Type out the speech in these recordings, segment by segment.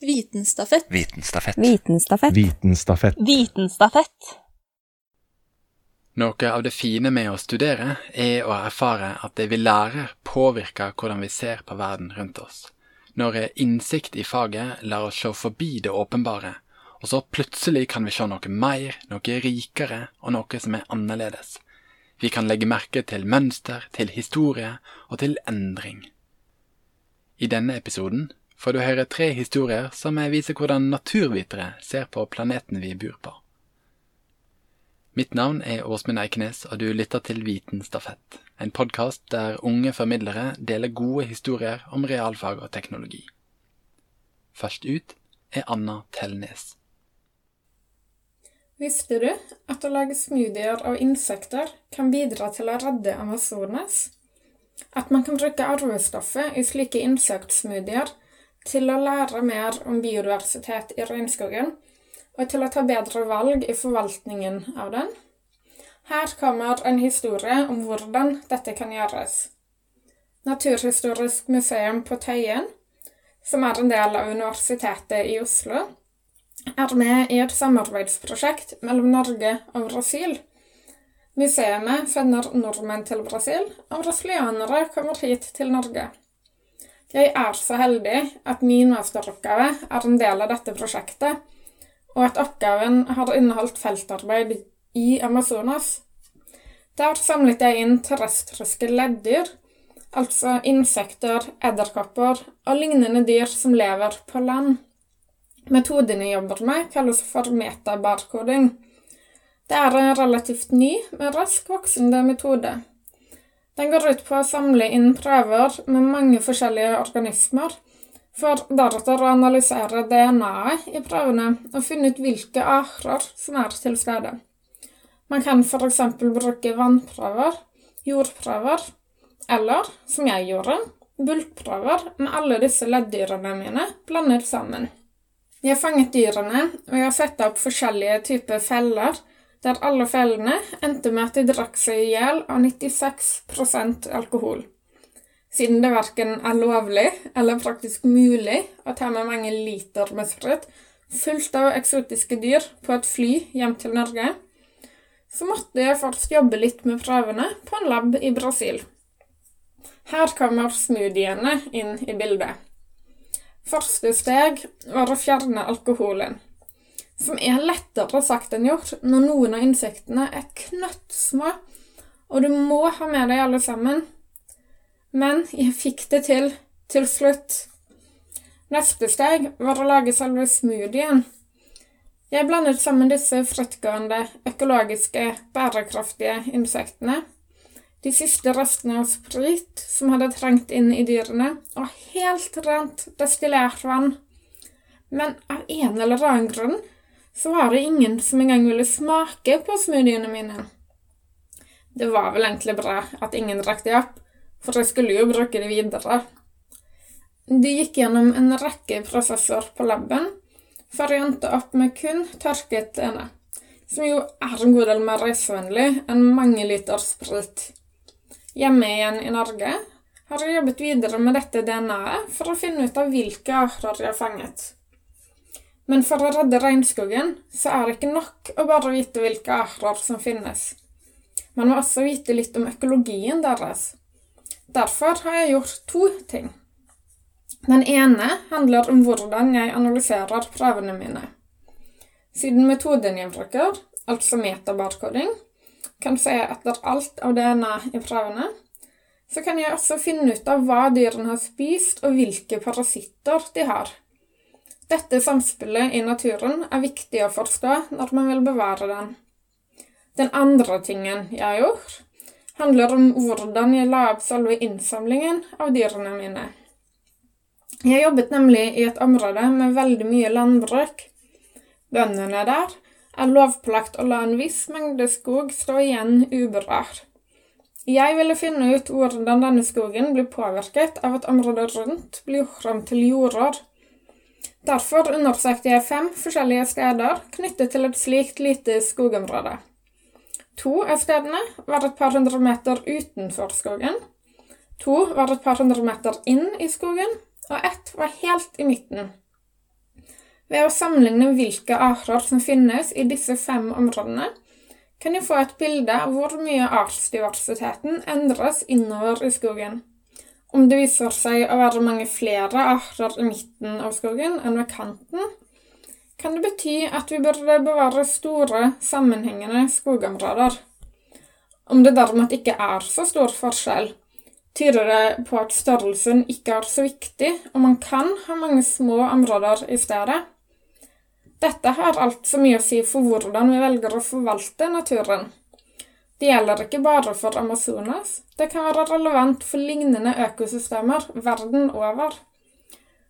Vitenstafett. Vitenstafett. Vitenstafett. Vitenstafett. Vitenstafett. Noe av det fine med å studere er å erfare at det vi lærer, påvirker hvordan vi ser på verden rundt oss. Når innsikt i faget lar oss se forbi det åpenbare, og så plutselig kan vi se noe mer, noe rikere og noe som er annerledes. Vi kan legge merke til mønster, til historie og til endring. I denne episoden får du høre tre historier som viser hvordan naturvitere ser på planeten vi bor på. Mitt navn er Åsmund Eikenes, og du lytter til Vitenstafett, en podkast der unge formidlere deler gode historier om realfag og teknologi. Først ut er Anna Tellnes. Visste du at å lage smoothier av insekter kan bidra til å redde Amazonas? At man kan bruke arvestoffet i slike insektsmoothier til å lære mer om biodiversitet i regnskogen, og til å ta bedre valg i forvaltningen av den. Her kommer en historie om hvordan dette kan gjøres. Naturhistorisk museum på Tøyen, som er en del av Universitetet i Oslo, er med i et samarbeidsprosjekt mellom Norge og Brasil. Museet sender nordmenn til Brasil, og brasilianere kommer hit til Norge. Jeg er så heldig at min masteroppgave er en del av dette prosjektet, og at oppgaven har inneholdt feltarbeid i Amazonas. Der samlet jeg inn terrestriske leddyr, altså insekter, edderkopper og lignende dyr som lever på land. Metoden jeg jobber med, kalles for metabarkoding. Det er en relativt ny, men raskt voksende metode. Den går ut på å samle inn prøver med mange forskjellige organismer, for deretter å analysere DNA-et i prøvene og finne ut hvilke arter som er til stede. Man kan f.eks. bruke vannprøver, jordprøver, eller, som jeg gjorde, bulkprøver med alle disse leddyrene mine blandet sammen. Jeg fanget dyrene ved å sette opp forskjellige typer feller der alle fellene endte med at de drakk seg i hjel av 96% alkohol. Siden det verken er lovlig eller praktisk mulig å ta med mange liter med sprit fullt av eksotiske dyr på et fly hjem til Norge, så måtte jeg først jobbe litt med prøvene på en lab i Brasil. Her kommer smoothiene inn i bildet. Første steg var å fjerne alkoholen som er lettere sagt enn gjort når noen av insektene er knøttsmå, og du må ha med deg alle sammen. Men jeg fikk det til til slutt. Neste steg var å lage selve smoothien. Jeg blandet sammen disse frittgående, økologiske, bærekraftige insektene, de siste restene av sprit som hadde trengt inn i dyrene, og helt rent destillert vann. Men av en eller annen grunn så var det ingen som engang ville smake på smoothiene mine. Det var vel egentlig bra at ingen drakk de opp, for jeg skulle jo bruke de videre. De gikk gjennom en rekke prosesser på laben før jeg endte opp med kun tørket ene, som jo er en god del mer reisevennlig enn mange liter sprit. Hjemme igjen i Norge har jeg jobbet videre med dette DNA-et for å finne ut av hvilke arter jeg har fanget. Men for å redde regnskogen så er det ikke nok å bare vite hvilke arter som finnes. Man må også vite litt om økologien deres. Derfor har jeg gjort to ting. Den ene handler om hvordan jeg analyserer prøvene mine. Siden metoden jeg bruker, altså metabarkoding, kan se etter alt av DNA i prøvene, så kan jeg også finne ut av hva dyrene har spist, og hvilke parasitter de har. Dette samspillet i naturen er viktig å forstå når man vil bevare den. Den andre tingen jeg har gjort, handler om hvordan jeg la opp selve innsamlingen av dyrene mine. Jeg jobbet nemlig i et område med veldig mye landbruk. Bøndene der er lovpålagt å la en viss mengde skog stå igjen uberørt. Jeg ville finne ut hvordan denne skogen blir påvirket av at området rundt blir gjort om til jorder Derfor undersøkte jeg fem forskjellige steder knyttet til et slikt lite skogområde. To av stedene var et par hundre meter utenfor skogen. To var et par hundre meter inn i skogen, og ett var helt i midten. Ved å sammenligne hvilke arter som finnes i disse fem områdene, kan jeg få et bilde av hvor mye artsdiversiteten endres innover i skogen. Om det viser seg å være mange flere arter i midten av skogen enn ved kanten, kan det bety at vi burde bevare store, sammenhengende skogområder. Om det derimot ikke er så stor forskjell, tyder det på at størrelsen ikke er så viktig, og man kan ha mange små områder i stedet. Dette har altså mye å si for hvordan vi velger å forvalte naturen. Det gjelder ikke bare for Amazonas, det kan være relevant for lignende økosystemer verden over.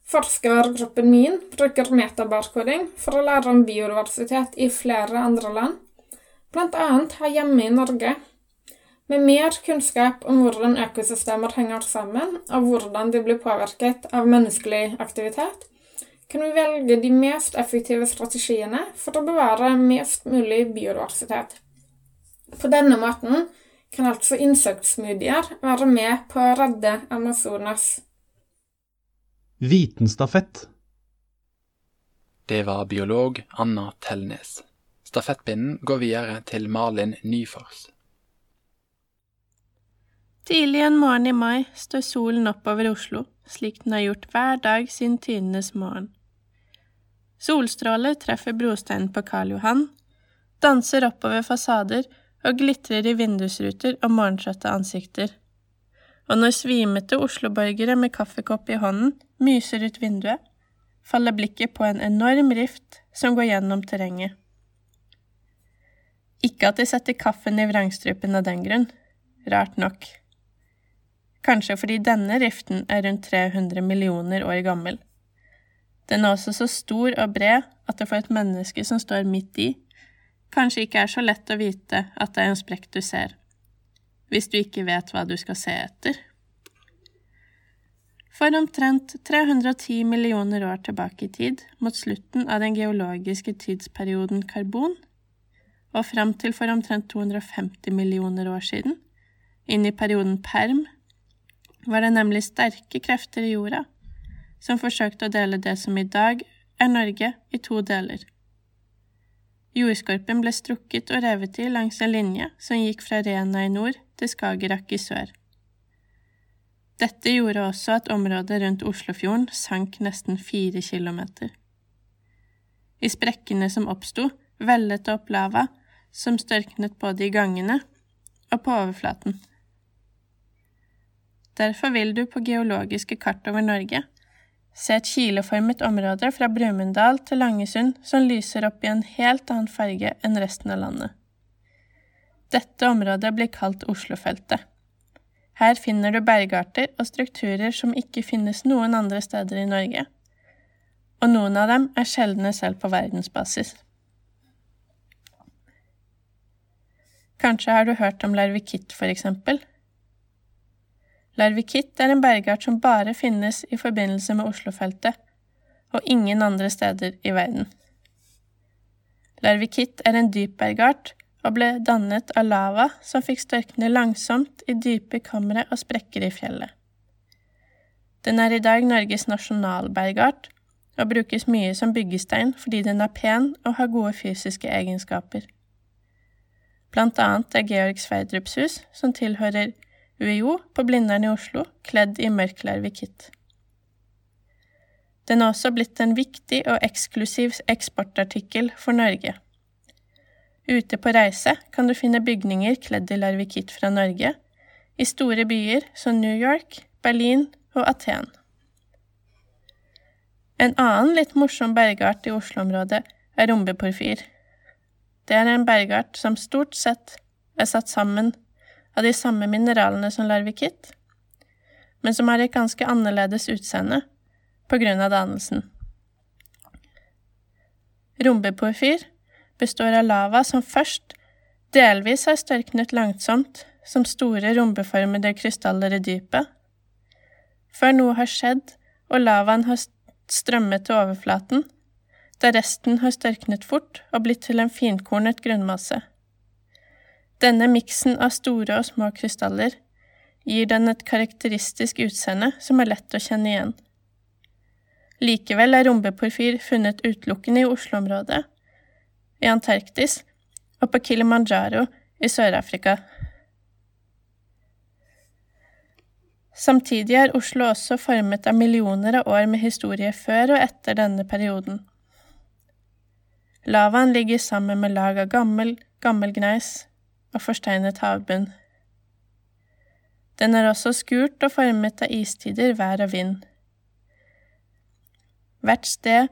Forskergruppen min bruker metabarkoding for å lære om biodiversitet i flere andre land, annet her hjemme i Norge. Med mer kunnskap om hvordan økosystemer henger sammen, og hvordan de blir påvirket av menneskelig aktivitet, kan vi velge de mest effektive strategiene for å bevare mest mulig biodiversitet. På denne måten kan altså insektsmudier være med på å redde Amazonas. Vitenstafett. Det var biolog Anna Tellnes. Stafettpinnen går videre til Malin Nyfors. Tidlig en morgen i mai står solen oppover Oslo, slik den har gjort hver dag siden tidenes morgen. Solstråler treffer brosteinen på Karl Johan, danser oppover fasader og glitrer i vindusruter og morgentrøtte ansikter. Og når svimete Oslo-borgere med kaffekopp i hånden myser ut vinduet, faller blikket på en enorm rift som går gjennom terrenget. Ikke at de setter kaffen i vrangstrupen av den grunn, rart nok. Kanskje fordi denne riften er rundt 300 millioner år gammel. Den er også så stor og bred at det for et menneske som står midt i, kanskje ikke er så lett å vite at det er en sprekk du ser, hvis du ikke vet hva du skal se etter. For omtrent 310 millioner år tilbake i tid, mot slutten av den geologiske tidsperioden karbon, og fram til for omtrent 250 millioner år siden, inn i perioden perm, var det nemlig sterke krefter i jorda som forsøkte å dele det som i dag er Norge, i to deler. Jordskorpen ble strukket og revet i langs en linje som gikk fra Rena i nord til Skagerrak i sør. Dette gjorde også at området rundt Oslofjorden sank nesten fire kilometer. I sprekkene som oppsto, vellet det opp lava, som størknet både i gangene og på overflaten. Derfor vil du på geologiske kart over Norge Se et kileformet område fra Brumunddal til Langesund som lyser opp i en helt annen farge enn resten av landet. Dette området blir kalt Oslofeltet. Her finner du bergarter og strukturer som ikke finnes noen andre steder i Norge, og noen av dem er sjeldne selv på verdensbasis. Kanskje har du hørt om larvikitt, for eksempel? Larvikitt er en bergart som bare finnes i forbindelse med Oslofeltet, og ingen andre steder i verden. Larvikitt er en dypbergart og ble dannet av lava som fikk størkne langsomt i dype kamre og sprekker i fjellet. Den er i dag Norges nasjonalbergart og brukes mye som byggestein fordi den er pen og har gode fysiske egenskaper. Blant annet er Georg Sverdrups hus, som tilhører UiO på Blindern i Oslo, kledd i mørklarve kit. Den er også blitt en viktig og eksklusiv eksportartikkel for Norge. Ute på reise kan du finne bygninger kledd i larvikitt fra Norge, i store byer som New York, Berlin og Aten. En annen litt morsom bergart i Oslo-området er rombeporfyr. Det er en bergart som stort sett er satt sammen av de samme mineralene som larvikitt, men som har et ganske annerledes utseende på grunn av dannelsen. Rombeporfyr består av lava som først delvis har størknet langsomt som store rombeformede krystaller i dypet, før noe har skjedd og lavaen har strømmet til overflaten, der resten har størknet fort og blitt til en finkornet grunnmasse. Denne miksen av store og små krystaller gir den et karakteristisk utseende som er lett å kjenne igjen. Likevel er rombeporfyr funnet utelukkende i Oslo-området, i Antarktis og på Kilimanjaro i Sør-Afrika. Samtidig er Oslo også formet av millioner av år med historie før og etter denne perioden. Lavaen ligger sammen med lag av gammel, gammelgneis og forsteinet havbunn. Den er også skurt og formet av istider, vær og vind. Hvert sted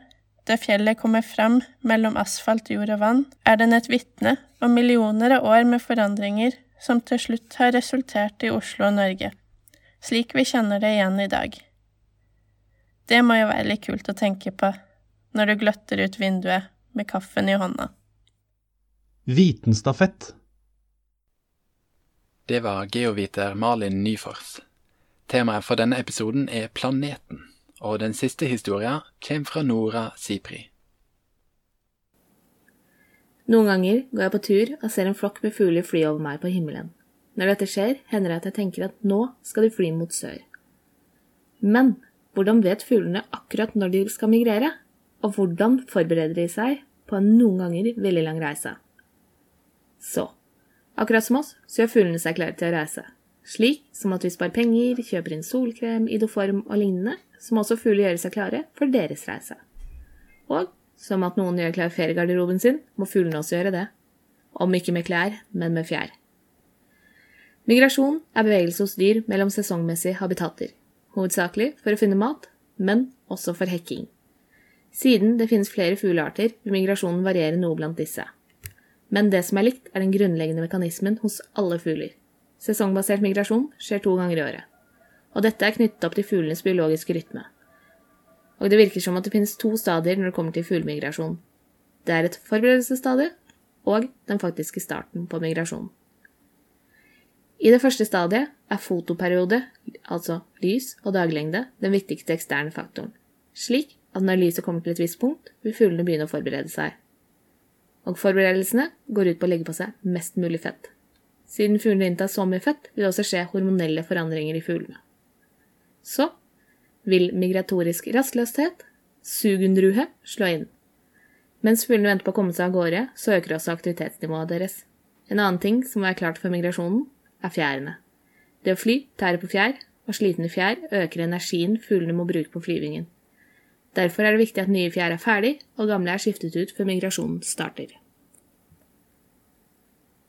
der fjellet kommer fram mellom asfalt, jord og vann, er den et vitne om millioner av år med forandringer som til slutt har resultert i Oslo og Norge, slik vi kjenner det igjen i dag. Det må jo være litt kult å tenke på når du gløtter ut vinduet med kaffen i hånda. Vitenstafett. Det var geoviter Malin Nyfors. Temaet for denne episoden er planeten og den siste historien kommer fra Nora Sipri. Noen ganger går jeg på tur og ser en flokk med fugler fly over meg på himmelen. Når dette skjer, hender det at jeg tenker at nå skal de fly mot sør. Men hvordan vet fuglene akkurat når de skal migrere? Og hvordan forbereder de seg på en noen ganger veldig lang reise? Så, akkurat som oss, så gjør fuglene seg klare til å reise. Slik som at vi sparer penger, kjøper inn solkrem, idoform og lignende, så må også fugler gjøre seg klare for deres reise. Og som at noen gjør klar feriegarderoben sin, må fuglene også gjøre det. Om ikke med klær, men med fjær. Migrasjon er bevegelse hos dyr mellom sesongmessige habitater, hovedsakelig for å finne mat, men også for hekking. Siden det finnes flere fuglearter, vil migrasjonen variere noe blant disse. Men det som er likt, er den grunnleggende mekanismen hos alle fugler. Sesongbasert migrasjon skjer to ganger i året. Og dette er knyttet opp til fuglenes biologiske rytme. Og det virker som at det finnes to stadier når det kommer til fuglemigrasjon. Det er et forberedelsesstadie og den faktiske starten på migrasjonen. I det første stadiet er fotoperiode, altså lys og daglengde, den viktigste eksterne faktoren, slik at når lyset kommer til et visst punkt, vil fuglene begynne å forberede seg. Og forberedelsene går ut på å legge på seg mest mulig fett. Siden fuglene inntar så mye fett, vil det også skje hormonelle forandringer i fuglene. Så vil migratorisk rastløshet, sugundruhe, slå inn. Mens fuglene venter på å komme seg av gårde, så øker også aktivitetsnivået deres. En annen ting som må være klart for migrasjonen, er fjærene. Det å fly tærer på fjær, og slitne fjær øker energien fuglene må bruke på flyvingen. Derfor er det viktig at nye fjær er ferdig, og gamle er skiftet ut før migrasjonen starter.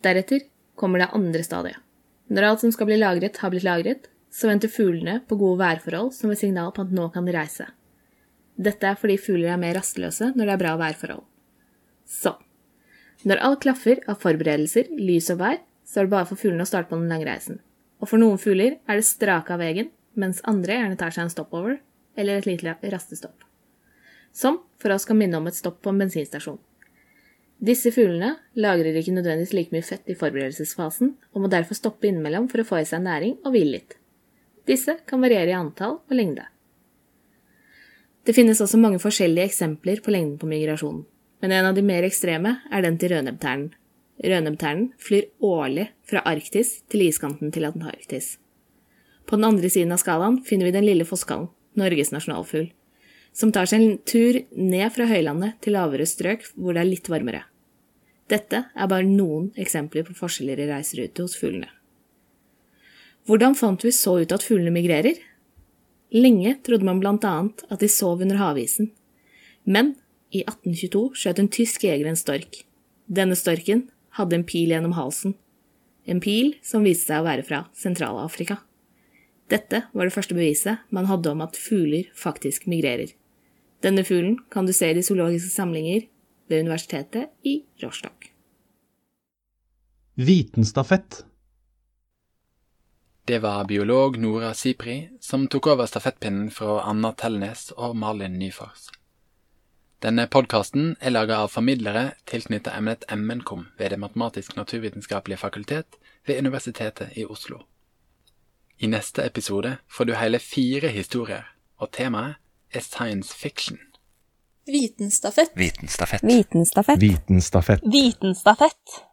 Deretter kommer det andre stadiet. Når alt som skal bli lagret, har blitt lagret, så venter fuglene på gode værforhold som et signal på at nå kan de reise. Dette er fordi fugler er mer rastløse når det er bra værforhold. Så når alt klaffer av forberedelser, lys og vær, så er det bare for fuglene å starte på den lange reisen. Og for noen fugler er det strake av veien, mens andre gjerne tar seg en stopover eller et lite rastestopp. Som for oss kan minne om et stopp på en bensinstasjon. Disse fuglene lagrer ikke nødvendigvis like mye fett i forberedelsesfasen, og må derfor stoppe innimellom for å få i seg næring og hvile litt. Disse kan variere i antall og lengde. Det finnes også mange forskjellige eksempler på lengden på migrasjonen, men en av de mer ekstreme er den til rødnebbternen. Rødnebbternen flyr årlig fra Arktis til iskanten til Antarktis. På den andre siden av skalaen finner vi den lille fosskallen, Norges nasjonalfugl som tar seg en tur ned fra høylandet til lavere strøk hvor det er litt varmere. Dette er bare noen eksempler på forskjeller i reiserute hos fuglene. Hvordan fant vi så ut at fuglene migrerer? Lenge trodde man blant annet at de sov under havisen, men i 1822 skjøt en tysk jeger en stork. Denne storken hadde en pil gjennom halsen, en pil som viste seg å være fra Sentral-Afrika. Dette var det første beviset man hadde om at fugler faktisk migrerer. Denne fuglen kan du se i de zoologiske samlinger ved Universitetet i Rostock. Vitenstafett. Det var biolog Nora Sipri som tok over stafettpinnen fra Anna Tellnes og Malin Nyfors. Denne podkasten er laga av formidlere tilknyttet emnet MNKOM ved Det matematisk-naturvitenskapelige fakultet ved Universitetet i Oslo. I neste episode får du hele fire historier, og temaet er science fiction. Vitenstafett. Vitenstafett. Vitenstafett. Vitenstafett.